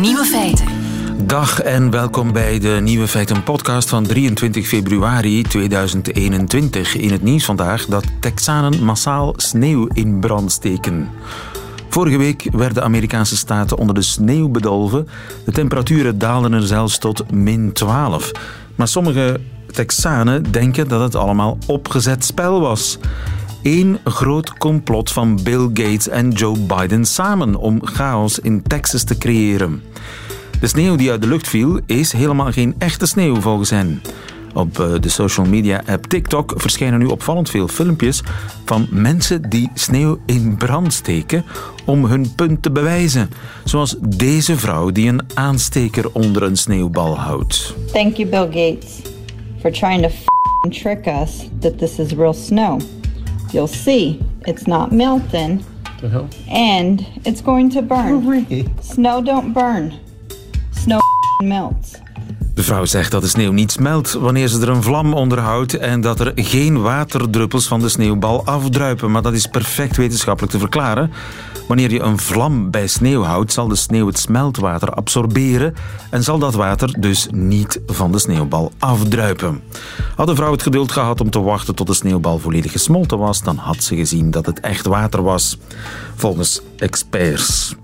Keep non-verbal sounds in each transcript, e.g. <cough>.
Nieuwe feiten. Dag en welkom bij de Nieuwe Feiten podcast van 23 februari 2021. In het nieuws vandaag dat Texanen massaal sneeuw in brand steken. Vorige week werden Amerikaanse staten onder de sneeuw bedolven. De temperaturen daalden er zelfs tot min 12. Maar sommige Texanen denken dat het allemaal opgezet spel was. Eén groot complot van Bill Gates en Joe Biden samen om chaos in Texas te creëren. De sneeuw die uit de lucht viel is helemaal geen echte sneeuw volgens hen. Op eh, de social media app TikTok verschijnen nu opvallend veel filmpjes van mensen die sneeuw in brand steken om hun punt te bewijzen. Zoals deze vrouw die een aansteker onder een sneeuwbal houdt. Thank you, Bill Gates, for trying to trick us that this is real snow. You'll see, it's not melting, and it's going to burn. Snow don't burn. Snow melts. De vrouw zegt dat de sneeuw niet smelt wanneer ze er een vlam onder houdt en dat er geen waterdruppels van de sneeuwbal afdruipen. Maar dat is perfect wetenschappelijk te verklaren. Wanneer je een vlam bij sneeuw houdt, zal de sneeuw het smeltwater absorberen en zal dat water dus niet van de sneeuwbal afdruipen. Had de vrouw het geduld gehad om te wachten tot de sneeuwbal volledig gesmolten was, dan had ze gezien dat het echt water was. Volgens experts.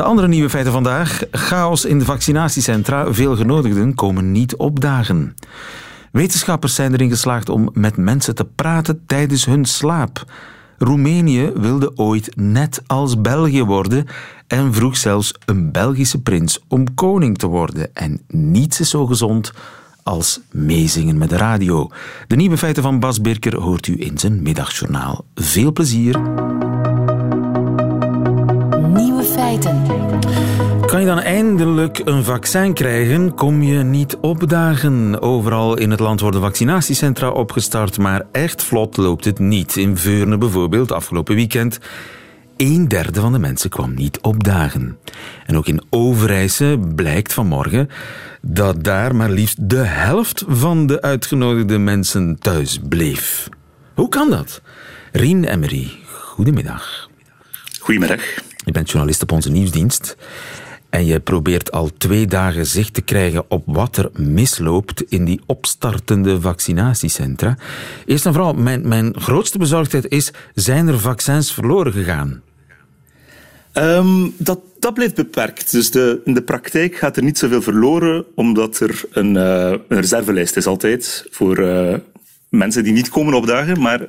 De andere nieuwe feiten vandaag. Chaos in de vaccinatiecentra. Veel genodigden komen niet opdagen. Wetenschappers zijn erin geslaagd om met mensen te praten tijdens hun slaap. Roemenië wilde ooit net als België worden en vroeg zelfs een Belgische prins om koning te worden. En niets is zo gezond als meezingen met de radio. De nieuwe feiten van Bas Birker hoort u in zijn middagjournaal. Veel plezier. Feiten. Kan je dan eindelijk een vaccin krijgen, kom je niet opdagen. Overal in het land worden vaccinatiecentra opgestart, maar echt vlot loopt het niet. In Veurne bijvoorbeeld, afgelopen weekend, een derde van de mensen kwam niet opdagen. En ook in Overijse blijkt vanmorgen dat daar maar liefst de helft van de uitgenodigde mensen thuis bleef. Hoe kan dat? Rien Emery, goedemiddag. Goedemiddag. Je bent journalist op onze nieuwsdienst. En je probeert al twee dagen zicht te krijgen op wat er misloopt in die opstartende vaccinatiecentra. Eerst en vooral, mijn, mijn grootste bezorgdheid is: zijn er vaccins verloren gegaan? Ehm, dat, dat blijft beperkt. Dus de, in de praktijk gaat er niet zoveel verloren, omdat er een, eh, een reservelijst is altijd voor eh, mensen die niet komen opdagen. Maar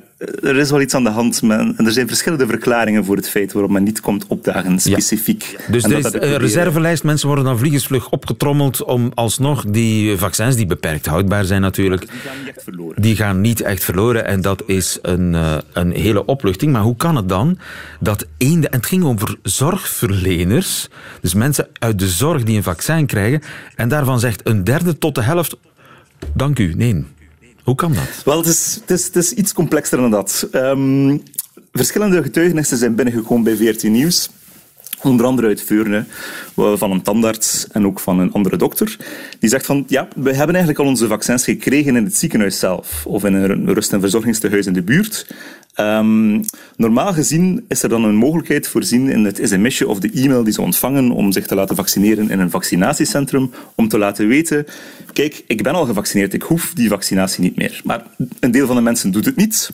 er is wel iets aan de hand. Men, en er zijn verschillende verklaringen voor het feit waarom men niet komt opdagen, specifiek. Dus En er dat is dat een reservelijst, mensen worden dan vliegensvlug opgetrommeld om alsnog die vaccins, die beperkt houdbaar zijn natuurlijk, Die gaan niet echt verloren. die gaan niet echt verloren. En dat is een, eh, een hele opluchting. Maar hoe kan het dan dat één... En het ging over zorgverleners, dus mensen uit de zorg die een vaccin krijgen, en daarvan zegt een derde tot de helft... Dank u, nee. Hoe kan dat? Wel, het is, het, is, het is iets complexer dan dat. Ehm, verschillende getuigenissen zijn binnengekomen bij VRT Nieuws. Onder andere uit Veurne, van een tandarts en ook van een andere dokter. Die zegt van, ja, we hebben eigenlijk al onze vaccins gekregen in het ziekenhuis zelf. Of in een rust- en verzorgingstehuis in de buurt. Ehm, normaal gezien is er dan een mogelijkheid voorzien in het sms'je of de e-mail die ze ontvangen om zich te laten vaccineren in een vaccinatiecentrum, om te laten weten, kijk, ik ben al gevaccineerd, ik hoef die vaccinatie niet meer. Maar een deel van de mensen doet het niet.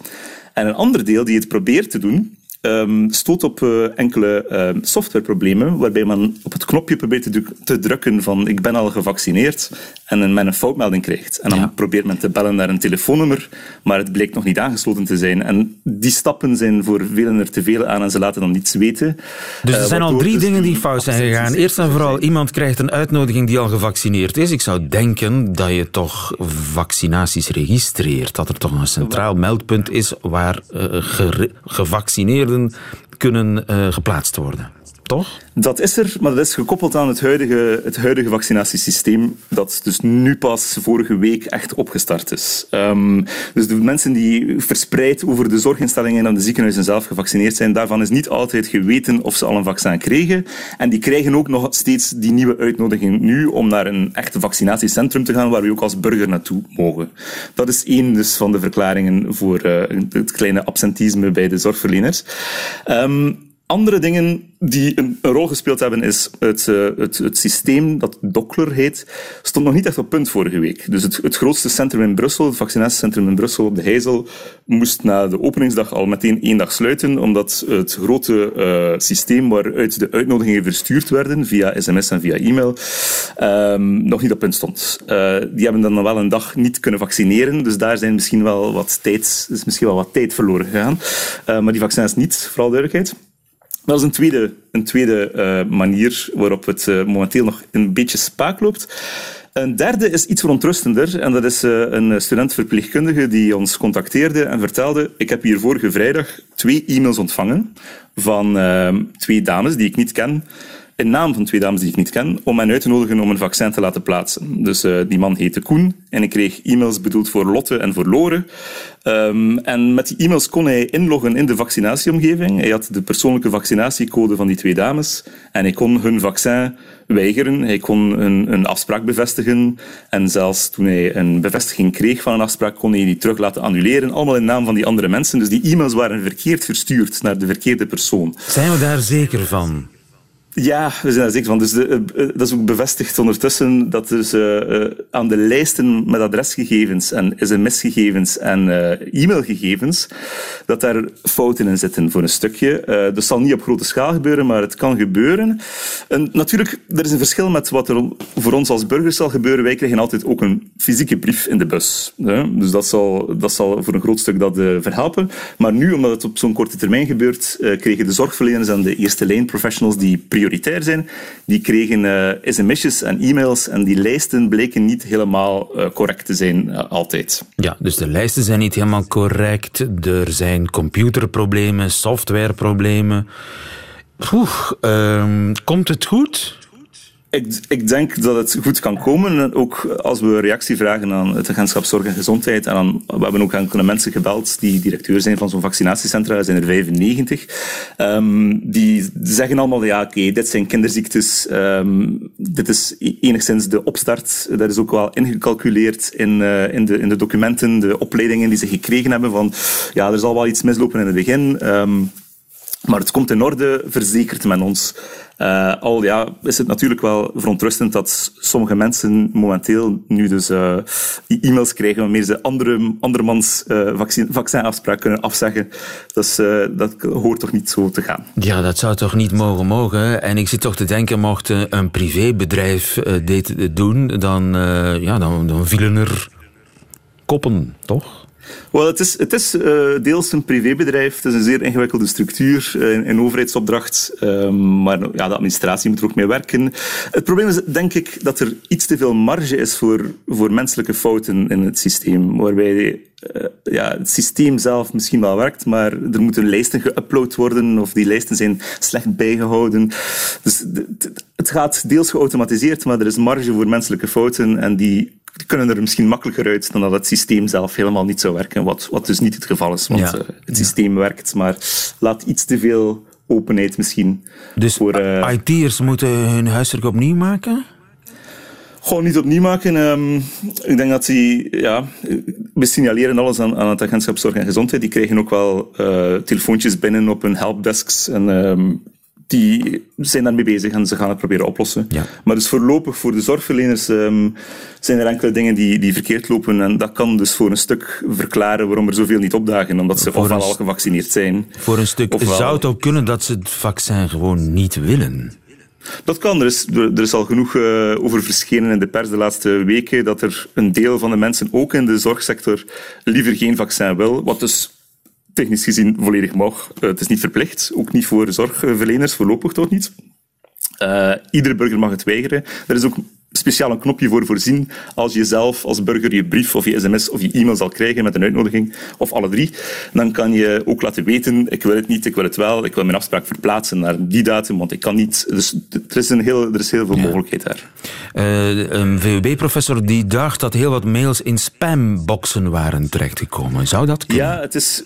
En een ander deel die het probeert te doen, ehm, stoot op eh, enkele ehm, softwareproblemen, waarbij men op het knopje probeert te, dru- te drukken van ik ben al gevaccineerd en men een foutmelding krijgt. En dan Ja. probeert men te bellen naar een telefoonnummer, maar het blijkt nog niet aangesloten te zijn. En die stappen zijn voor velen er te veel aan en ze laten dan niets weten. Dus er Eh, zijn al drie dus dingen die fout zijn gegaan. Eerst en vooral, iemand krijgt een uitnodiging die al gevaccineerd is. Ik zou denken dat je toch vaccinaties registreert. Dat er toch een centraal meldpunt is waar eh, gere- kunnen eh, geplaatst worden. Dat is er, maar dat is gekoppeld aan het huidige, het huidige vaccinatiesysteem, dat dus nu pas vorige week echt opgestart is. Ehm, dus de mensen die verspreid over de zorginstellingen en de ziekenhuizen zelf gevaccineerd zijn, daarvan is niet altijd geweten of ze al een vaccin kregen. En die krijgen ook nog steeds die nieuwe uitnodiging nu om naar een echte vaccinatiecentrum te gaan, waar we ook als burger naartoe mogen. Dat is één dus van de verklaringen voor eh, het kleine absentisme bij de zorgverleners. Ehm, andere dingen die een, rol gespeeld hebben, is het, uh, het, het, systeem dat Dockler heet, stond nog niet echt op punt vorige week. Dus het, het grootste centrum in Brussel, het vaccinatiecentrum in Brussel op de Heizel, moest na de openingsdag al meteen één dag sluiten, omdat het grote uh, systeem waaruit de uitnodigingen verstuurd werden, via sms en via e-mail, um, nog niet op punt stond. Uh, die hebben dan wel een dag niet kunnen vaccineren, dus daar zijn misschien wel wat tijd, is misschien wel wat tijd verloren gegaan. maar die vaccins niet, vooral duidelijkheid. Dat is een tweede, een tweede uh, manier waarop het uh, momenteel nog een beetje spaak loopt. Een derde is iets verontrustender en dat is uh, een student verpleegkundige die ons contacteerde en vertelde ik heb hier vorige vrijdag twee e-mails ontvangen van twee dames die ik niet ken in naam van twee dames die ik niet ken, om hen uit te nodigen om een vaccin te laten plaatsen. Dus uh, die man heette Koen en ik kreeg e-mails bedoeld voor Lotte en voor Lore. Um, en met die e-mails kon hij inloggen in de vaccinatieomgeving. Hij had de persoonlijke vaccinatiecode van die twee dames en hij kon hun vaccin weigeren. Hij kon een, een afspraak bevestigen en zelfs toen hij een bevestiging kreeg van een afspraak, kon hij die terug laten annuleren. Allemaal in naam van die andere mensen. Dus die e-mails waren verkeerd verstuurd naar de verkeerde persoon. Zijn we daar zeker van? Ja, we zijn daar zeker van. Dus de, uh, dat is ook bevestigd ondertussen dat dus uh, aan de lijsten met adresgegevens en sms-gegevens en e-mailgegevens, dat daar fouten in zitten voor een stukje. dat zal niet op grote schaal gebeuren, maar het kan gebeuren. En natuurlijk, er is een verschil met wat er voor ons als burgers zal gebeuren. Wij krijgen altijd ook een fysieke brief in de bus. Hè? Dus dat zal, dat zal voor een groot stuk dat verhelpen. Maar nu, omdat het op zo'n korte termijn gebeurt, kregen de zorgverleners en de eerste lijn professionals die prioriteit prioritair zijn, die kregen uh, sms'jes en e-mails en die lijsten bleken niet helemaal uh, correct te zijn uh, altijd. Ja, dus de lijsten zijn niet helemaal correct. Er zijn computerproblemen, softwareproblemen. Oeh, ehm, komt het goed? Ik, ik, denk dat het goed kan komen. Ook als we reactie vragen aan het agentschap Zorg en Gezondheid. En aan, we hebben ook enkele mensen gebeld die directeur zijn van zo'n vaccinatiecentra. Er zijn er 95. Um, ehm, die zeggen allemaal, ja oké, dit zijn kinderziektes. Um, dit is e-, enigszins de opstart. Dat is ook wel ingecalculeerd in, uh, in, de, in de documenten, de opleidingen die ze gekregen hebben. Van, ja, er zal wel iets mislopen in het begin. Um, maar het komt in orde, verzekert men ons. Uh, al ja, is het natuurlijk wel verontrustend dat sommige mensen momenteel nu dus uh, e-mails krijgen waarmee ze andere, andermans uh, vaccin, vaccinafspraak kunnen afzeggen. Dat hoort toch niet zo te gaan. Ja, dat zou toch niet mogen mogen. En ik zit toch te denken, mocht een privébedrijf dit doen, dan, ja, dan, dan vielen er koppen, toch? Wel, het is, het is uh, deels een privébedrijf. Het is een zeer ingewikkelde structuur, uh, een overheidsopdracht. Uh, maar ja, de administratie moet er ook mee werken. Het probleem is, denk ik, dat er iets te veel marge is voor, voor menselijke fouten in het systeem. Waarbij uh, ja, het systeem zelf misschien wel werkt, maar er moeten lijsten geüpload worden of die lijsten zijn slecht bijgehouden. Dus het gaat deels geautomatiseerd, maar er is marge voor menselijke fouten en die kunnen er misschien makkelijker uit dan dat het systeem zelf helemaal niet zou werken, wat, wat dus niet het geval is, want uh, het systeem ja. werkt, maar laat iets te veel openheid misschien. Dus voor, uh, IT'ers moeten hun huiswerk opnieuw maken? Gewoon niet opnieuw maken. Um, ik denk dat die, ja, we signaleren alles aan, aan het agentschap Zorg en Gezondheid. Die krijgen ook wel uh, telefoontjes binnen op hun helpdesks en um, die zijn daarmee bezig en ze gaan het proberen oplossen. Ja. Maar dus voorlopig voor de zorgverleners um, zijn er enkele dingen die, die verkeerd lopen. En dat kan dus voor een stuk verklaren waarom er zoveel niet opdagen. Omdat ze ofwel al gevaccineerd zijn. Voor een stuk ofwel... zou het ook kunnen dat ze het vaccin gewoon niet willen. Dat kan. Er is, er is al genoeg uh, over verschenen in de pers de laatste weken dat er een deel van de mensen, ook in de zorgsector, liever geen vaccin wil. Wat dus technisch gezien volledig mag. Uh, het is niet verplicht, ook niet voor zorgverleners, voorlopig toch niet. Uh, iedere burger mag het weigeren. Er is ook speciaal een knopje voor voorzien als je zelf als burger je brief of je sms of je e-mail zal krijgen met een uitnodiging, of alle drie, dan kan je ook laten weten, ik wil het niet, ik wil het wel, ik wil mijn afspraak verplaatsen naar die datum, want ik kan niet. Dus er is, een heel, er is heel veel ja. mogelijkheid daar. Uh, een VUB-professor die dacht dat heel wat mails in spamboxen waren terechtgekomen. Zou dat kunnen? Ja, het is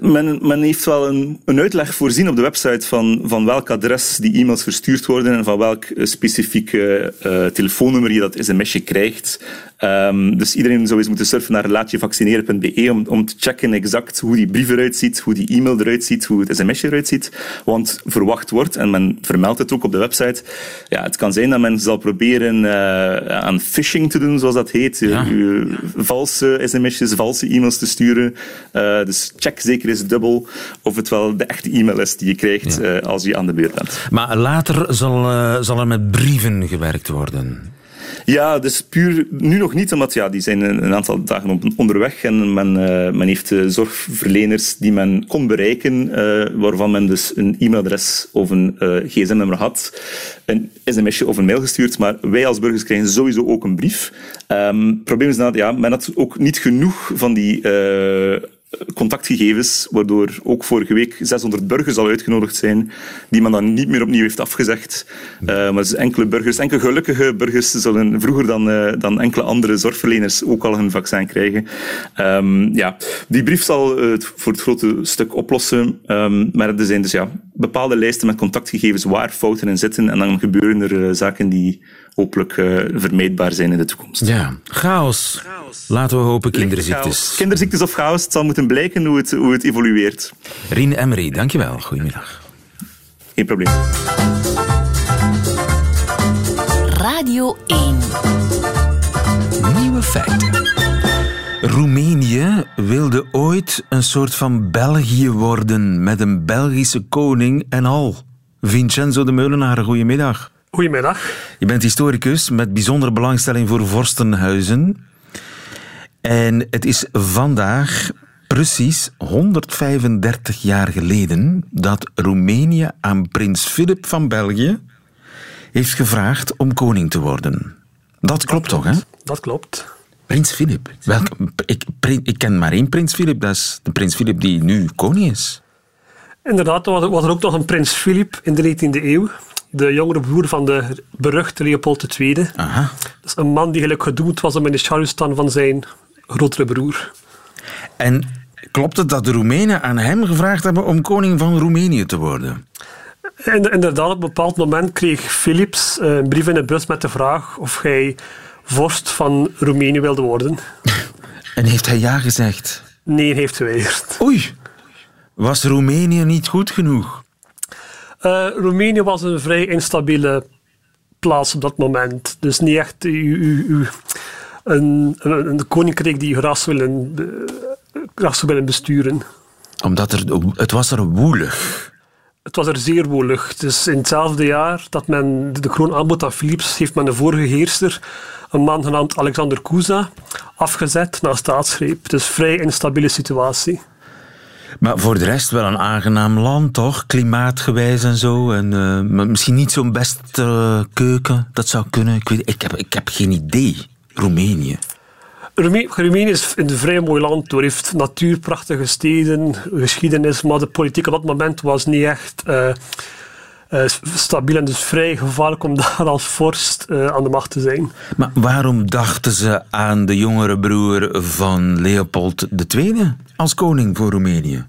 men, men, heeft wel een, een, uitleg voorzien op de website van, van welk adres die e-mails verstuurd worden en van welk specifieke uh, telefoonnummer je dat sms'je krijgt. Ehm, dus iedereen zou eens moeten surfen naar laatjevaccineren.be om, om te checken exact hoe die brief eruit ziet, hoe die e-mail eruit ziet, hoe het sms'je eruit ziet. Want verwacht wordt, en men vermeldt het ook op de website, ja, het kan zijn dat men zal proberen uh, aan phishing te doen, zoals dat heet. Ja. Uh, valse sms'jes, valse e-mails te sturen. Uh, dus check zeker eens dubbel of het wel de echte e-mail is die je krijgt ja. als je aan de beurt bent. Maar later zal, zal er met brieven gewerkt worden. Ja, dus puur nu nog niet, omdat ja, die zijn een, aantal dagen onderweg en men, men heeft uh, zorgverleners die men kon bereiken, uh, waarvan men dus een e-mailadres of een gsm-nummer had, een sms'je of een mail gestuurd, maar wij als burgers krijgen sowieso ook een brief. Um, het probleem is dat ja, men had ook niet genoeg van die contactgegevens, waardoor ook vorige week 600 burgers al uitgenodigd zijn, die men dan niet meer opnieuw heeft afgezegd. Uh, maar dus enkele burgers, enkele gelukkige burgers, zullen vroeger dan, uh, dan enkele andere zorgverleners ook al hun vaccin krijgen. Um, ja, die brief zal uh, het voor het grote stuk oplossen, um, maar er zijn dus ja, bepaalde lijsten met contactgegevens waar fouten in zitten en dan gebeuren er zaken die hopelijk uh, vermijdbaar zijn in de toekomst. Ja, chaos. Laten we hopen kinderziektes. Kinderziektes of chaos, het zal moeten blijken hoe het, hoe het evolueert. Rien Emery, dankjewel. Goedemiddag. Geen probleem. Radio 1. Nieuwe feiten. Roemenië wilde ooit een soort van België worden met een Belgische koning en al. Vincenzo de Meulenaar, goedemiddag. Goedemiddag. Je bent historicus met bijzondere belangstelling voor vorstenhuizen. En het is vandaag precies 135 jaar geleden dat Roemenië aan prins Filip van België heeft gevraagd om koning te worden. Dat, klopt, toch, hè? Dat klopt. Prins Filip. Welke, ik, ik ken maar één prins Filip, dat is de prins Filip die nu koning is. Inderdaad, er was er ook nog een prins Filip in de 19e eeuw de jongere broer van de beruchte Leopold II. Aha. Dus een man die gelijk gedoemd was om in de schaduw staan van zijn grotere broer. En klopt het dat de Roemenen aan hem gevraagd hebben om koning van Roemenië te worden? Inderdaad, op een bepaald moment kreeg Philips eh, een brief in de bus met de vraag of hij vorst van Roemenië wilde worden. <laughs> En heeft hij ja gezegd? Nee, heeft geweigerd. Oei, was Roemenië niet goed genoeg? Uh, Roemenië was een vrij instabiele plaats op dat moment. Dus niet echt u, u, u, een, een, een, koninkrijk die graag willen, graag zou willen besturen. Omdat er, het was er woelig. Het was er zeer woelig. Dus in hetzelfde jaar dat men de kroon aanbood aan Philips, heeft men de vorige heerser, een man genaamd Alexander Kuza, afgezet na staatsgreep. Dus vrij instabiele situatie. Maar voor de rest wel een aangenaam land, toch? Klimaatgewijs en zo. En, uh, misschien niet zo'n beste keuken, dat zou kunnen. Ik, weet, ik, heb, ik heb geen idee. Roemenië. Roemenië is een vrij mooi land. Het heeft natuurprachtige steden, geschiedenis, maar de politiek op dat moment was niet echt uh, uh, stabiel en dus vrij gevaarlijk om <laughs> daar als vorst uh, aan de macht te zijn. Maar waarom dachten ze aan de jongere broer van Leopold II als koning voor Roemenië?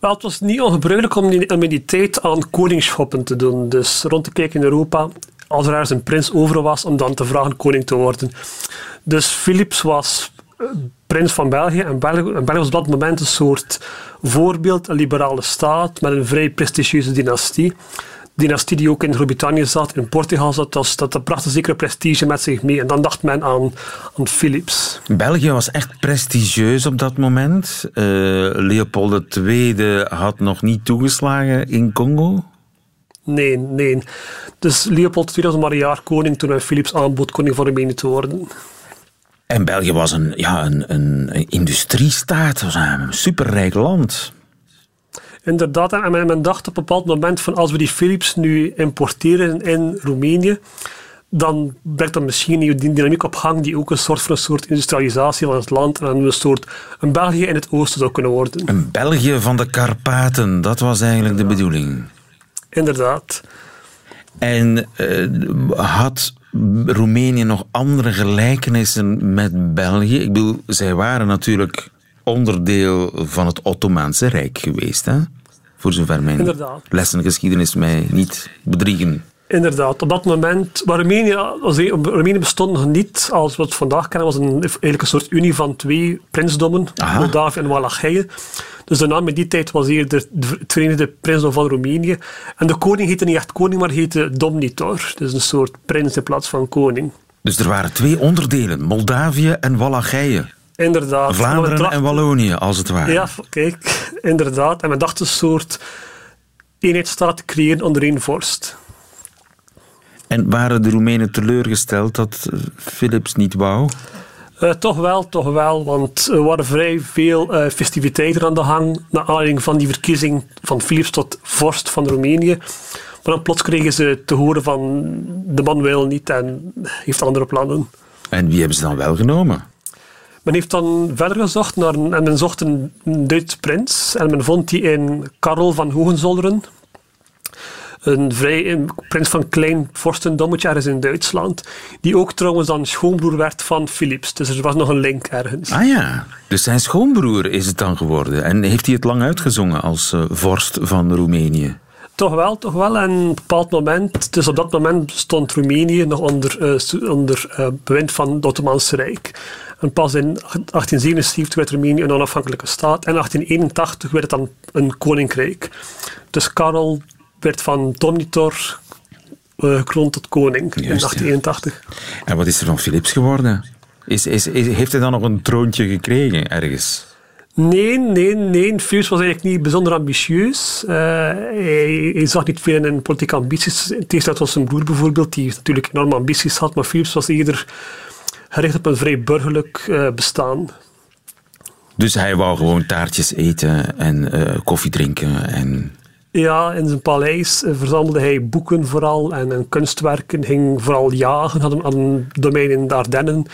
Wel, het was niet ongebruikelijk om in die tijd aan koningsschoppen te doen. Dus rond te kijken in Europa, als er ergens een prins over was, om dan te vragen koning te worden. Dus Philips was eh, prins van België. En België, België was op dat moment een soort voorbeeld, een liberale staat met een vrij prestigieuze dynastie dynastie die ook in Groot-Brittannië zat, in Portugal zat, dat, dat bracht een zekere prestige met zich mee. En dan dacht men aan, aan Philips. België was echt prestigieus op dat moment. Uh, Leopold II had nog niet toegeslagen in Congo. Nee, nee. Dus Leopold II was maar een jaar koning toen hij Philips aanbood koning van Roemenië te worden. En België was een, ja, een, een industriestaat, was een superrijk land. Inderdaad, en men, dacht op een bepaald moment van als we die Philips nu importeren in Roemenië, dan brengt dat misschien die dynamiek op gang die ook een soort van een soort industrialisatie van het land en een soort een België in het oosten zou kunnen worden. Een België van de Karpaten, dat was eigenlijk de bedoeling. Inderdaad. En uh, had Roemenië nog andere gelijkenissen met België? Ik bedoel, zij waren natuurlijk onderdeel van het Ottomaanse Rijk geweest. Hè? Voor zover mijn Inderdaad. lessengeschiedenis mij niet bedriegen. Inderdaad, op dat moment, maar Roemenië, Roemenië bestond nog niet als we het vandaag kennen, was een, eigenlijk een soort unie van twee prinsdommen, Moldavië en Wallachije. Dus de naam in die tijd was hier de, het Verenigde Prinsdom van Roemenië. En de koning heette niet echt koning, maar heette Domnitor. Dus een soort prins in plaats van koning. Dus er waren twee onderdelen, Moldavië en Wallachije. Inderdaad. Vlaanderen en Wallonië, als het ware. Ja, kijk, inderdaad. En men dacht een soort eenheidsstaat te creëren onder één vorst. En waren de Roemenen teleurgesteld dat eh, Philips niet wou? Uh, toch wel, toch wel, want er waren vrij veel uh, festiviteiten aan de hang naar aanleiding van die verkiezing van Philips tot vorst van Roemenië. Maar dan plots kregen ze te horen van de man wil niet en heeft andere plannen. En wie hebben ze dan wel genomen? Men heeft dan verder gezocht naar, en men zocht een Duits prins en men vond die in Karel van Hohenzolleren. Een vrij een prins van klein vorstendommetje ergens in Duitsland. Die ook trouwens dan schoonbroer werd van Philips. Dus er was nog een link ergens. Ah ja, dus zijn schoonbroer is het dan geworden. En heeft hij het lang uitgezongen als uh, vorst van Roemenië? Toch wel, toch wel. En op een bepaald moment, dus op dat moment stond Roemenië nog onder, uh, onder uh, bewind van het Ottomaanse Rijk. En pas in 1877 werd Roemenië een onafhankelijke staat. En in 1881 werd het dan een koninkrijk. Dus Karel werd van Domnitor uh, gekroond tot koning in 1881. En wat is er van Philips geworden? Is, is, heeft hij dan nog een troontje gekregen ergens? Nee, nee, nee. Philips was eigenlijk niet bijzonder ambitieus. Uh, hij, zag niet veel in politieke ambities. In tegenstelling tot zijn broer bijvoorbeeld, die natuurlijk enorme ambities had. Maar Philips was eerder gericht op een vrij burgerlijk uh, bestaan. Dus hij wou gewoon taartjes eten en uh, koffie drinken en... Ja, in zijn paleis verzamelde hij boeken vooral en, en kunstwerken, ging vooral jagen, had een, had een domein in de Ardennen.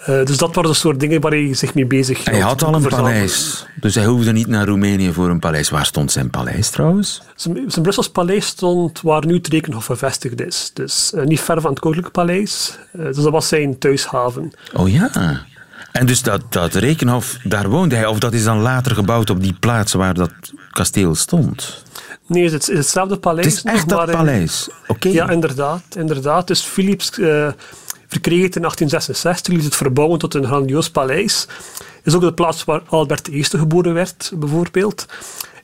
Uh, dus dat waren de soort dingen waar hij zich mee bezig hield. Hij had al een paleis, dus hij hoefde niet naar Roemenië voor een paleis. Waar stond zijn paleis trouwens? Zijn, zijn Brussels paleis stond waar nu het Rekenhof gevestigd is. Dus uh, niet ver van het Koninklijke Paleis. Uh, dus dat was zijn thuishaven. Oh ja. En dus dat, dat Rekenhof, daar woonde hij? Of dat is dan later gebouwd op die plaats waar dat kasteel stond? Nee, het is hetzelfde paleis. Het is echt dat paleis? Oké. Ja, inderdaad, inderdaad. Dus Philips verkreeg het in 1866, liet het verbouwen tot een grandioos paleis. is ook de plaats waar Albert I geboren werd, bijvoorbeeld.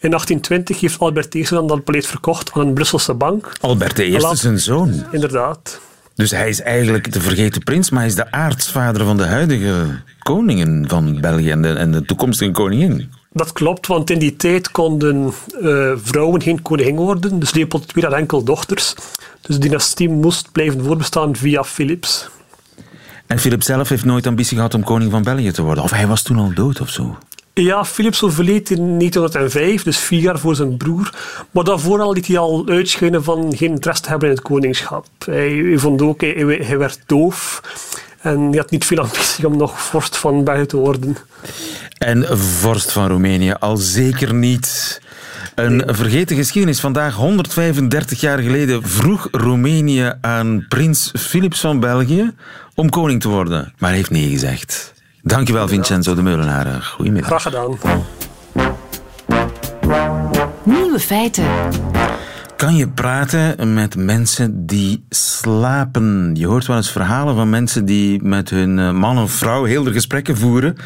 In 1820 heeft Albert I dan dat paleis verkocht aan een Brusselse bank. Albert I is zijn zoon. Inderdaad. Dus hij is eigenlijk de vergeten prins, maar hij is de aartsvader van de huidige koningen van België en de, en de toekomstige koningin. Dat klopt, want in die tijd konden uh, vrouwen geen koningin worden. Dus Leopold II had enkel dochters. Dus de dynastie moest blijven voorbestaan via Philips. En Philips zelf heeft nooit ambitie gehad om koning van België te worden? Of hij was toen al dood of zo? Ja, Philips overleed in 1905, dus vier jaar voor zijn broer. Maar daarvoor al liet hij al uitschijnen van geen interesse te hebben in het koningschap. Hij, vond ook, hij, hij werd doof. En hij had niet veel ambitie om nog vorst van België te worden. En vorst van Roemenië al zeker niet. Een vergeten geschiedenis. Vandaag, 135 jaar geleden, vroeg Roemenië aan prins Philips van België om koning te worden. Maar hij heeft nee gezegd. Dankjewel, Vincenzo de Meulenaar. Goedemiddag. Graag gedaan. Nieuwe feiten. Kan je praten met mensen die slapen? Je hoort wel eens verhalen van mensen die met hun eh, man of vrouw heel de gesprekken voeren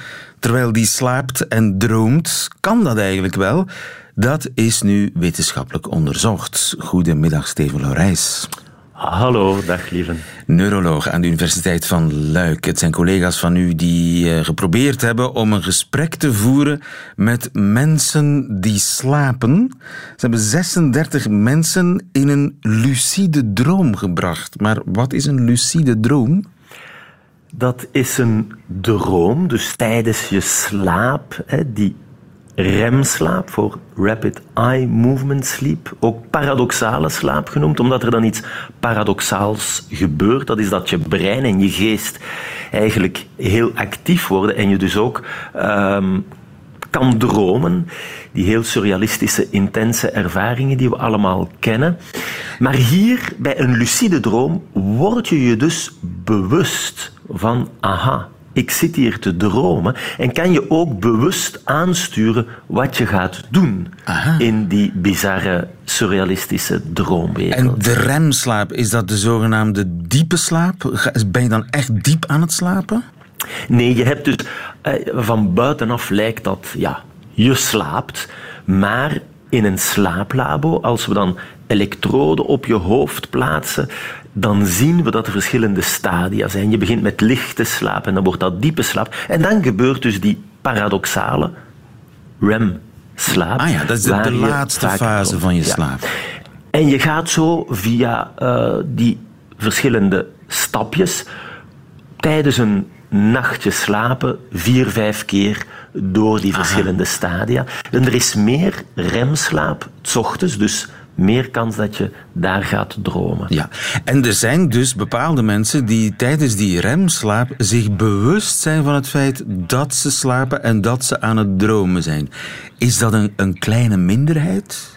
terwijl die slaapt en droomt. Kan dat eigenlijk wel? Dat is nu wetenschappelijk onderzocht. Goedemiddag, Steven Laurijs. Hallo, dag lieve. Neuroloog aan de Universiteit van Luik. Het zijn collega's van u die eh, geprobeerd hebben om een gesprek te voeren met mensen die slapen. Ze hebben 36 mensen in een lucide droom gebracht. Maar wat is een lucide droom? Dat is een droom, dus tijdens je slaap, die remslaap, voor Rapid Eye Movement Sleep, ook paradoxale slaap genoemd, omdat er dan iets paradoxaals gebeurt. Dat is dat je brein en je geest eigenlijk heel actief worden en je dus ook um, kan dromen. Die heel surrealistische, intense ervaringen die we allemaal kennen. Maar hier, bij een lucide droom, word je je dus bewust van, aha, ik zit hier te dromen. En kan je ook bewust aansturen wat je gaat doen in die bizarre, surrealistische droomwereld. En de remslaap, is dat de zogenaamde diepe slaap? Ben je dan echt diep aan het slapen? Nee, je hebt dus eh, van buitenaf lijkt dat ja, je slaapt, maar in een slaaplabo, als we dan elektroden op je hoofd plaatsen, dan zien we dat er verschillende stadia zijn. Je begint met lichte slaap en dan wordt dat diepe slaap. En dan gebeurt dus die paradoxale REM-slaap. Ah ja, dat is de, laatste fase van je slaap. En je gaat zo via uh, die verschillende stapjes tijdens een nachtje slapen vier, vijf keer door die verschillende stadia. En er is meer remslaap s ochtends, dus meer kans dat je daar gaat dromen. Ja, en er zijn dus bepaalde mensen die tijdens die remslaap zich bewust zijn van het feit dat ze slapen en dat ze aan het dromen zijn. Is dat een, een kleine minderheid?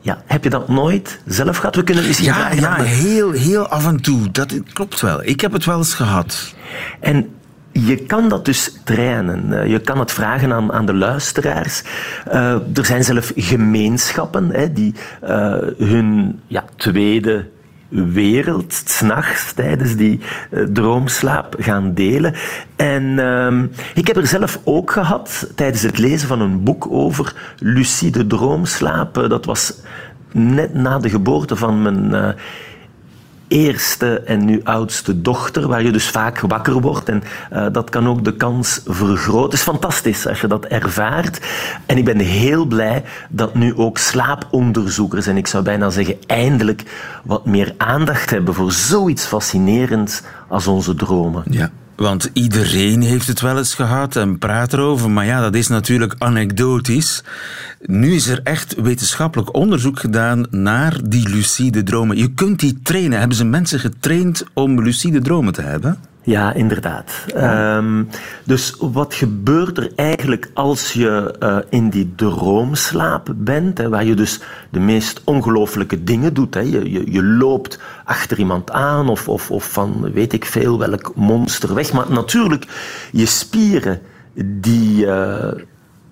Ja, heb je dat nooit zelf gehad? We kunnen misschien ja, ja, heel, heel af en toe. Dat klopt wel. Ik heb het wel eens gehad. En je kan dat dus trainen. Eh, je kan het vragen aan, aan de luisteraars. Uh, er zijn zelf gemeenschappen hè, die uh, hun ja, tweede wereld s'nachts tijdens die droomslaap gaan delen. En uh, ik heb er zelf ook gehad tijdens het lezen van een boek over lucide droomslaap. dat was net na de geboorte van mijn eerste en nu oudste dochter, waar je dus vaak wakker wordt. En uh, dat kan ook de kans vergroten. Het is fantastisch als je dat ervaart. En ik ben heel blij dat nu ook slaaponderzoekers, en ik zou bijna zeggen eindelijk, wat meer aandacht hebben voor zoiets fascinerends als onze dromen. Ja. Want iedereen heeft het wel eens gehad en praat erover, maar ja, dat is natuurlijk anekdotisch. Nu is er echt wetenschappelijk onderzoek gedaan naar die lucide dromen. Je kunt die trainen. Hebben ze mensen getraind om lucide dromen te hebben? Ja, inderdaad. Um, dus wat gebeurt er eigenlijk als je uh, in die droomslaap bent, hè, waar je dus de meest ongelooflijke dingen doet. Hè. Je, je, je loopt achter iemand aan of, of, of van weet ik veel welk monster weg. Maar natuurlijk, je spieren die uh,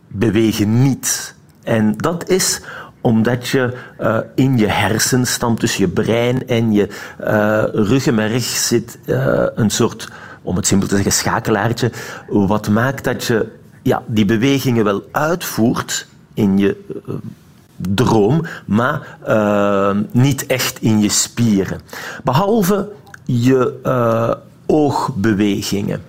bewegen niet. En dat is omdat je uh, in je hersenstam, tussen je brein en je uh, ruggenmerg zit uh, een soort, om het simpel te zeggen, schakelaartje, wat maakt dat je ja, die bewegingen wel uitvoert in je droom, maar niet echt in je spieren. Behalve je oogbewegingen.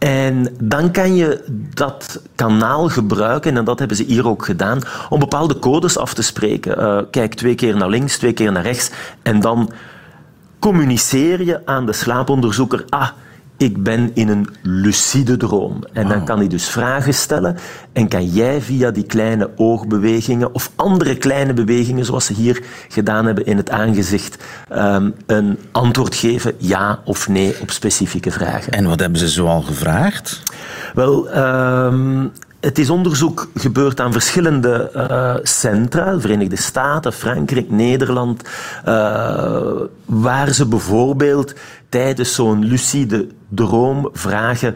En dan kan je dat kanaal gebruiken, en dat hebben ze hier ook gedaan, om bepaalde codes af te spreken. Uh, kijk twee keer naar links, twee keer naar rechts, en dan communiceer je aan de slaaponderzoeker. Ah, ik ben in een lucide droom. En dan kan hij dus vragen stellen en kan jij via die kleine oogbewegingen of andere kleine bewegingen, zoals ze hier gedaan hebben in het aangezicht, um, een antwoord geven, ja of nee, op specifieke vragen. En wat hebben ze zoal gevraagd? Wel, um, het is onderzoek gebeurd aan verschillende uh, centra, Verenigde Staten, Frankrijk, Nederland, uh, waar ze bijvoorbeeld tijdens zo'n lucide droom vragen,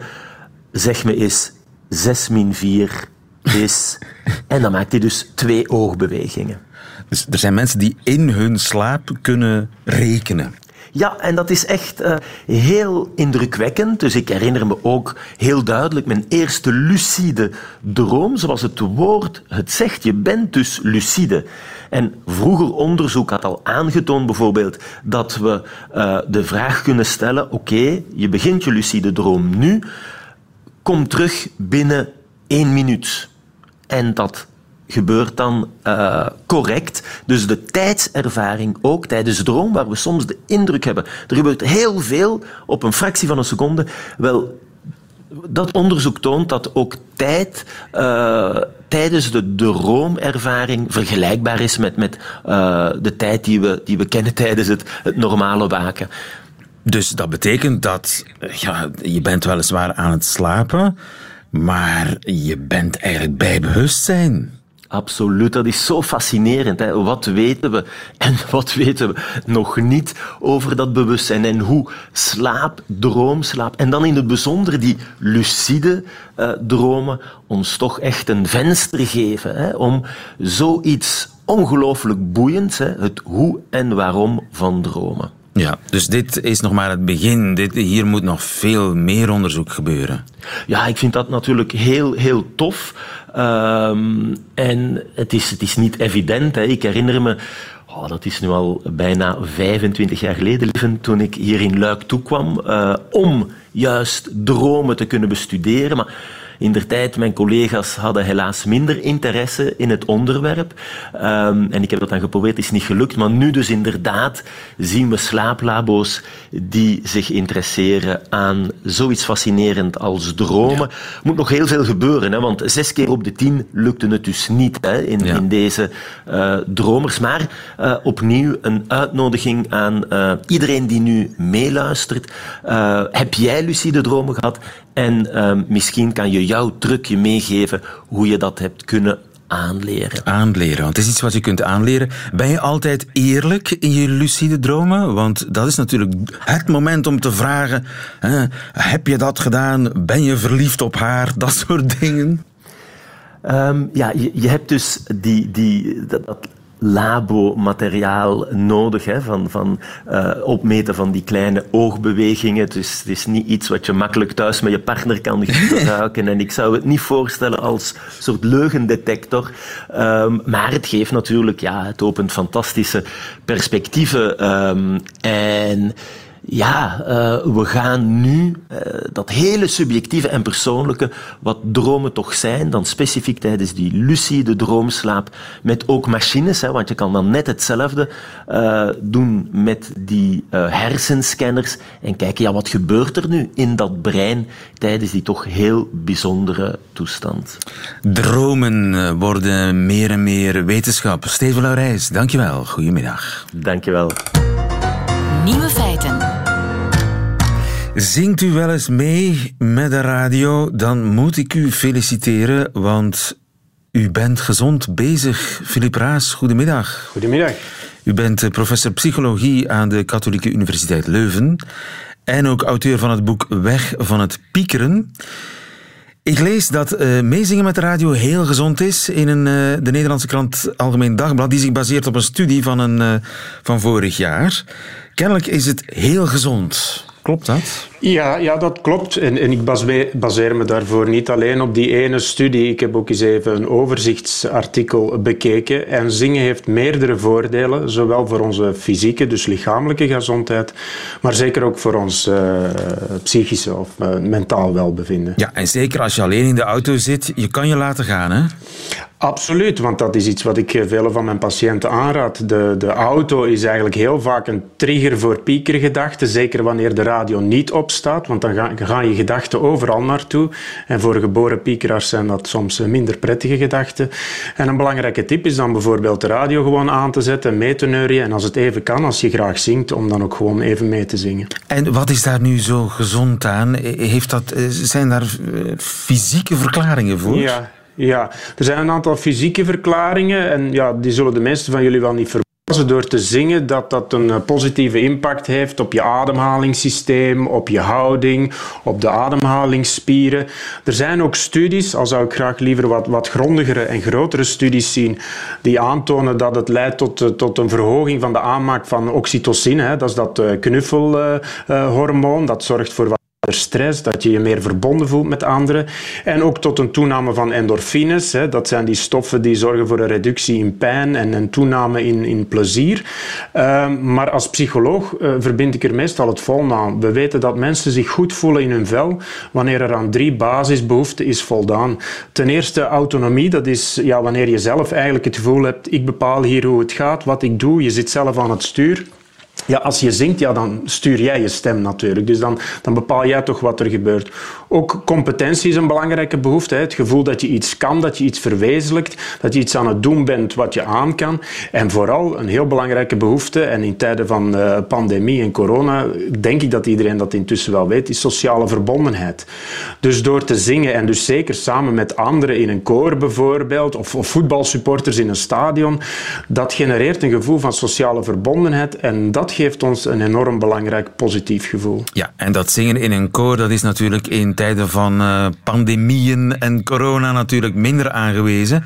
zeg me eens 6 min 4 is... <laughs> en dan maakt hij dus twee oogbewegingen. Dus er zijn mensen die in hun slaap kunnen rekenen. Ja, en dat is echt uh, heel indrukwekkend. Dus ik herinner me ook heel duidelijk mijn eerste lucide droom, zoals het woord het zegt. Je bent dus lucide. En vroeger onderzoek had al aangetoond bijvoorbeeld dat we uh, de vraag kunnen stellen, oké, je begint je lucide droom nu, kom terug binnen één minuut. En dat gebeurt dan uh, correct. Dus de tijdservaring ook tijdens droom, waar we soms de indruk hebben, er gebeurt heel veel op een fractie van een seconde. Wel, dat onderzoek toont dat ook tijd uh, tijdens de droomervaring vergelijkbaar is met, met uh, de tijd die we, die we kennen tijdens het, het normale waken. Dus dat betekent dat ja, je bent weliswaar aan het slapen, maar je bent eigenlijk bij bewustzijn. Absoluut, dat is zo fascinerend. Hè? Wat weten we en <laughs> wat weten we nog niet over dat bewustzijn en hoe slaap, droomslaap en dan in het bijzonder die lucide uh, dromen ons toch echt een venster geven hè? om zoiets ongelooflijk boeiends, hè? het hoe en waarom van dromen. Ja, dus dit is nog maar het begin. Dit, hier moet nog veel meer onderzoek gebeuren. Ja, ik vind dat natuurlijk heel, heel tof. Um, en het is, het is niet evident. Hè. Ik herinner me, oh, dat is nu al bijna 25 jaar geleden, toen ik hier in Luik toekwam, uh, om juist dromen te kunnen bestuderen. Maar in der tijd, mijn collega's hadden helaas minder interesse in het onderwerp. Um, en ik heb dat dan geprobeerd, is niet gelukt. Maar nu dus inderdaad zien we slaaplabo's die zich interesseren aan zoiets fascinerend als dromen. Ja. Moet nog heel veel gebeuren, hè, want zes keer op de tien lukte het dus niet hè, in, ja. in deze uh, dromers. Maar uh, opnieuw een uitnodiging aan uh, iedereen die nu meeluistert. heb jij lucide dromen gehad? En uh, misschien kan je jouw trucje meegeven hoe je dat hebt kunnen aanleren. Aanleren, want het is iets wat je kunt aanleren. Ben je altijd eerlijk in je lucide dromen? Want dat is natuurlijk het moment om te vragen: hè, heb je dat gedaan? Ben je verliefd op haar? Dat soort dingen. Um, ja, je, je, hebt dus die, die, dat, dat labo-materiaal nodig, hè, van, van uh, opmeten van die kleine oogbewegingen. Dus het is niet iets wat je makkelijk thuis met je partner kan <laughs> gebruiken. en ik zou het niet voorstellen als soort leugendetector. Um, maar het geeft natuurlijk, ja, het opent fantastische perspectieven. Um, en ja, uh, we gaan nu uh, dat hele subjectieve en persoonlijke, wat dromen toch zijn, dan specifiek tijdens die lucide droomslaap, met ook machines, hè, want je kan dan net hetzelfde uh, doen met die hersenscanners en kijken, ja, wat gebeurt er nu in dat brein tijdens die toch heel bijzondere toestand. Dromen worden meer en meer wetenschap. Steven Laurijs, dankjewel. Goedemiddag. Dankjewel. Nieuwe feiten. Zingt u wel eens mee met de radio, dan moet ik u feliciteren, want u bent gezond bezig. Filip Raas, goedemiddag. Goedemiddag. U bent eh, professor psychologie aan de Katholieke Universiteit Leuven en ook auteur van het boek Weg van het Piekeren. Ik lees dat uh, meezingen met de radio heel gezond is in een, uh, de Nederlandse krant Algemeen Dagblad, die zich baseert op een studie van, een, uh, van vorig jaar. Kennelijk is het heel gezond. Klopt dat? Ja, ja dat klopt. En, en ik baseer me daarvoor niet alleen op die ene studie. Ik heb ook eens even een overzichtsartikel bekeken. En zingen heeft meerdere voordelen, zowel voor onze fysieke, dus lichamelijke gezondheid, maar zeker ook voor ons uh, psychische of uh, mentaal welbevinden. Ja, en zeker als je alleen in de auto zit, je kan je laten gaan, hè? Absoluut, want dat is iets wat ik vele van mijn patiënten aanraad. De, de auto is eigenlijk heel vaak een trigger voor piekergedachten, zeker wanneer de radio niet opstaat, want dan gaan, gaan je gedachten overal naartoe. En voor geboren piekeraars zijn dat soms minder prettige gedachten. En een belangrijke tip is dan bijvoorbeeld de radio gewoon aan te zetten, mee te neurien en als het even kan, als je graag zingt, om dan ook gewoon even mee te zingen. En wat is daar nu zo gezond aan? Heeft dat, zijn daar eh, fysieke verklaringen voor? Ja, ja, er zijn een aantal fysieke verklaringen en ja, die zullen de meesten van jullie wel niet verbazen door te zingen dat dat een eh, positieve impact heeft op je ademhalingssysteem, op je houding, op de ademhalingsspieren. Er zijn ook studies, al zou ik graag liever wat, wat grondigere en grotere studies zien, die aantonen dat het leidt tot, eh, tot een verhoging van de aanmaak van oxytocine. Hè. Dat is dat eh, knuffelhormoon, dat zorgt voor wat stress, dat je je meer verbonden voelt met anderen. En ook tot een toename van endorfines. Hè. Dat zijn die stoffen die zorgen voor een reductie in pijn en een toename in, in plezier. Uh, maar als psycholoog uh, verbind ik er meestal het volgende aan. We weten dat mensen zich goed voelen in hun vel wanneer er aan drie basisbehoeften is voldaan. Ten eerste autonomie, dat is ja, wanneer je zelf eigenlijk het gevoel hebt, ik bepaal hier hoe het gaat, wat ik doe, je zit zelf aan het stuur. Ja, als je zingt, ja, dan stuur jij je stem natuurlijk. Dus dan, dan bepaal jij toch wat er gebeurt. Ook competentie is een belangrijke behoefte. Hè. Het gevoel dat je iets kan, dat je iets verwezenlijkt, dat je iets aan het doen bent wat je aan kan. En vooral een heel belangrijke behoefte, en in tijden van uh, pandemie en corona, denk ik dat iedereen dat intussen wel weet, is sociale verbondenheid. Dus door te zingen, en dus zeker samen met anderen in een koor bijvoorbeeld, of, of voetbalsupporters in een stadion, dat genereert een gevoel van sociale verbondenheid. En dat geeft ons een enorm belangrijk positief gevoel. Ja, en dat zingen in een koor, dat is natuurlijk in tijden van uh, pandemieën en corona natuurlijk minder aangewezen.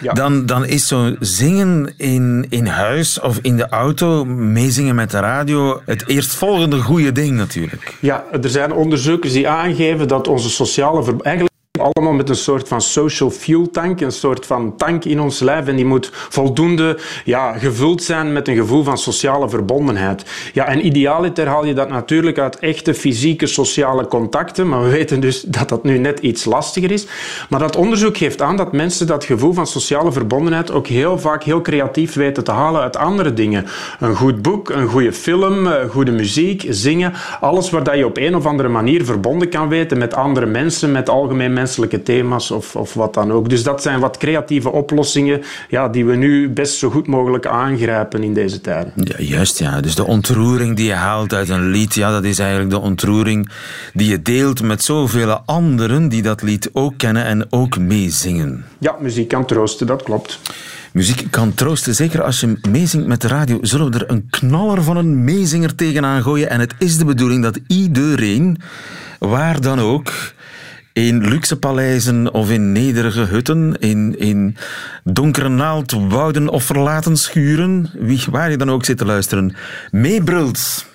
Ja. Dan, dan is zo zingen in, in huis of in de auto, meezingen met de radio, het eerstvolgende goede ding natuurlijk. Ja, er zijn onderzoekers die aangeven dat onze sociale... Eigenlijk allemaal met een soort van social fuel tank, een soort van tank in ons lijf. En die moet voldoende ja, gevuld zijn met een gevoel van sociale verbondenheid. Ja, en idealiter haal je dat natuurlijk uit echte fysieke sociale contacten. Maar we weten dus dat dat nu net iets lastiger is. Maar dat onderzoek geeft aan dat mensen dat gevoel van sociale verbondenheid ook heel vaak heel creatief weten te halen uit andere dingen. Een goed boek, een goede film, eh, goede muziek, zingen. Alles waar je op een of andere manier verbonden kan weten met andere mensen, met algemeen mensen menselijke thema's of, of wat dan ook. Dus dat zijn wat creatieve oplossingen ja, die we nu best zo goed mogelijk aangrijpen in deze tijden. Ja, juist, ja. Dus de ontroering die je haalt uit een lied, ja, dat is eigenlijk de ontroering die je deelt met zoveel anderen die dat lied ook kennen en ook meezingen. Ja, muziek kan troosten, dat klopt. Muziek kan troosten, zeker als je meezingt met de radio. Zullen we er een knaller van een meezinger tegenaan gooien? En het is de bedoeling dat iedereen, waar dan ook, in luxe paleizen of in nederige hutten, in, in donkere naaldwouden of verlaten schuren, wie, waar je dan ook zit te luisteren, meebrult.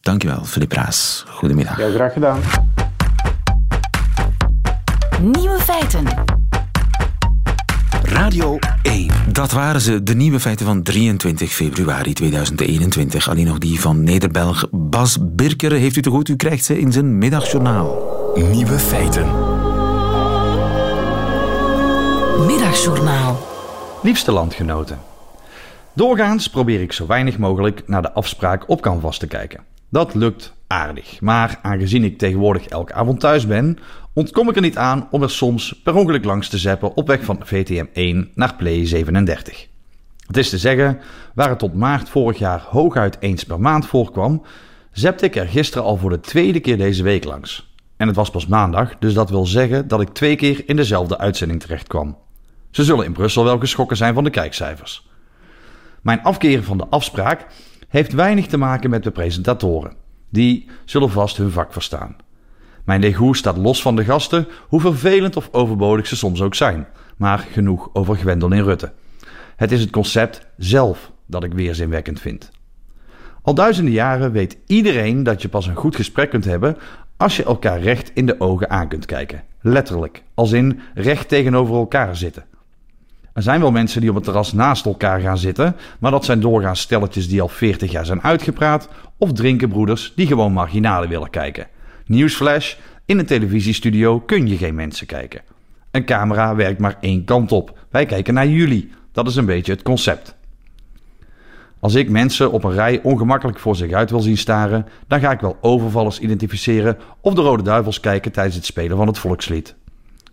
Dankjewel, Filip Raas. Goedemiddag. Heel graag gedaan. Nieuwe feiten. Radio 1. Dat waren ze, de nieuwe feiten van 23 februari 2021. Alleen nog die van Nederbelg Bas Birker. Heeft u te goed? U krijgt ze in zijn middagjournaal. Nieuwe feiten. Middagjournaal. Liefste landgenoten. Doorgaans probeer ik zo weinig mogelijk naar de afspraak op Canvas te kijken. Dat lukt aardig, maar aangezien ik tegenwoordig elke avond thuis ben, ontkom ik er niet aan om er soms per ongeluk langs te zeppen op weg van VTM 1 naar Play 37. Het is te zeggen, waar het tot maart vorig jaar hooguit eens per maand voorkwam, zepte ik er gisteren al voor de tweede keer deze week langs. En het was pas maandag, dus dat wil zeggen dat ik twee keer in dezelfde uitzending terecht kwam. Ze zullen in Brussel wel geschrokken zijn van de kijkcijfers. Mijn afkeren van de afspraak heeft weinig te maken met de presentatoren. Die zullen vast hun vak verstaan. Mijn degoe staat los van de gasten, hoe vervelend of overbodig ze soms ook zijn. Maar genoeg over Gwendolyn Rutte. Het is het concept zelf dat ik weerzinwekkend vind. Al duizenden jaren weet iedereen dat je pas een goed gesprek kunt hebben als je elkaar recht in de ogen aan kunt kijken. Letterlijk, als in recht tegenover elkaar zitten. Er zijn wel mensen die op het terras naast elkaar gaan zitten, maar dat zijn doorgaans stelletjes die al 40 jaar zijn uitgepraat, of drinkenbroeders die gewoon marginalen willen kijken. Nieuwsflash: in een televisiestudio kun je geen mensen kijken. Een camera werkt maar één kant op. Wij kijken naar jullie. Dat is een beetje het concept. Als ik mensen op een rij ongemakkelijk voor zich uit wil zien staren, dan ga ik wel overvallers identificeren of de Rode Duivels kijken tijdens het spelen van het volkslied.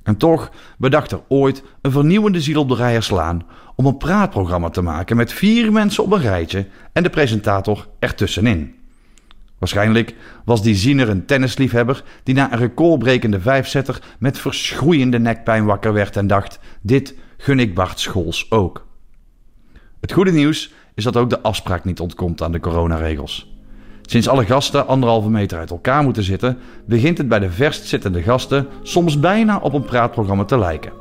En toch bedacht er ooit een vernieuwende ziel op de rijer slaan om een praatprogramma te maken met vier mensen op een rijtje en de presentator ertussenin. Waarschijnlijk was die ziener een tennisliefhebber die na een recordbrekende vijfzetter met verschroeiende nekpijn wakker werd en dacht: dit gun ik Bart Scholz ook. Het goede nieuws is dat ook de afspraak niet ontkomt aan de coronaregels. Sinds alle gasten anderhalve meter uit elkaar moeten zitten, begint het bij de verst zittende gasten soms bijna op een praatprogramma te lijken.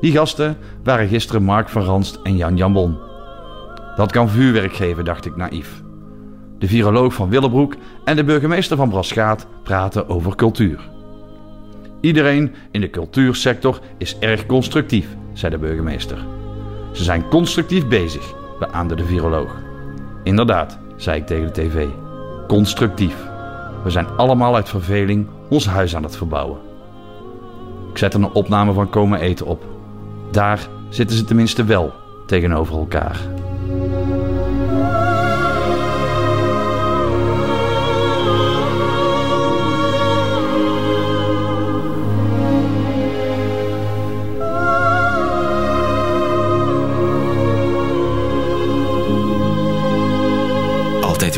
Die gasten waren gisteren Mark van Ranst en Jan Jambon. Dat kan vuurwerk geven, dacht ik naïef. De viroloog van Willebroek en de burgemeester van Braschaat praten over cultuur. Iedereen in de cultuursector is erg constructief, zei de burgemeester. Ze zijn constructief bezig, beaamde de viroloog. Inderdaad, zei ik tegen de tv. Constructief. We zijn allemaal uit verveling ons huis aan het verbouwen. Ik zette een opname van komen eten op. Daar zitten ze tenminste wel tegenover elkaar.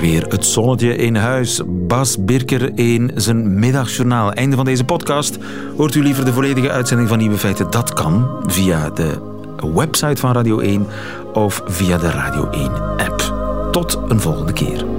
Weer het zonnetje in huis. Bas Birker in zijn middagjournaal. Einde van deze podcast. Hoort u liever de volledige uitzending van Nieuwe Feiten? Dat kan via de website van Radio 1 of via de Radio 1 app. Tot een volgende keer.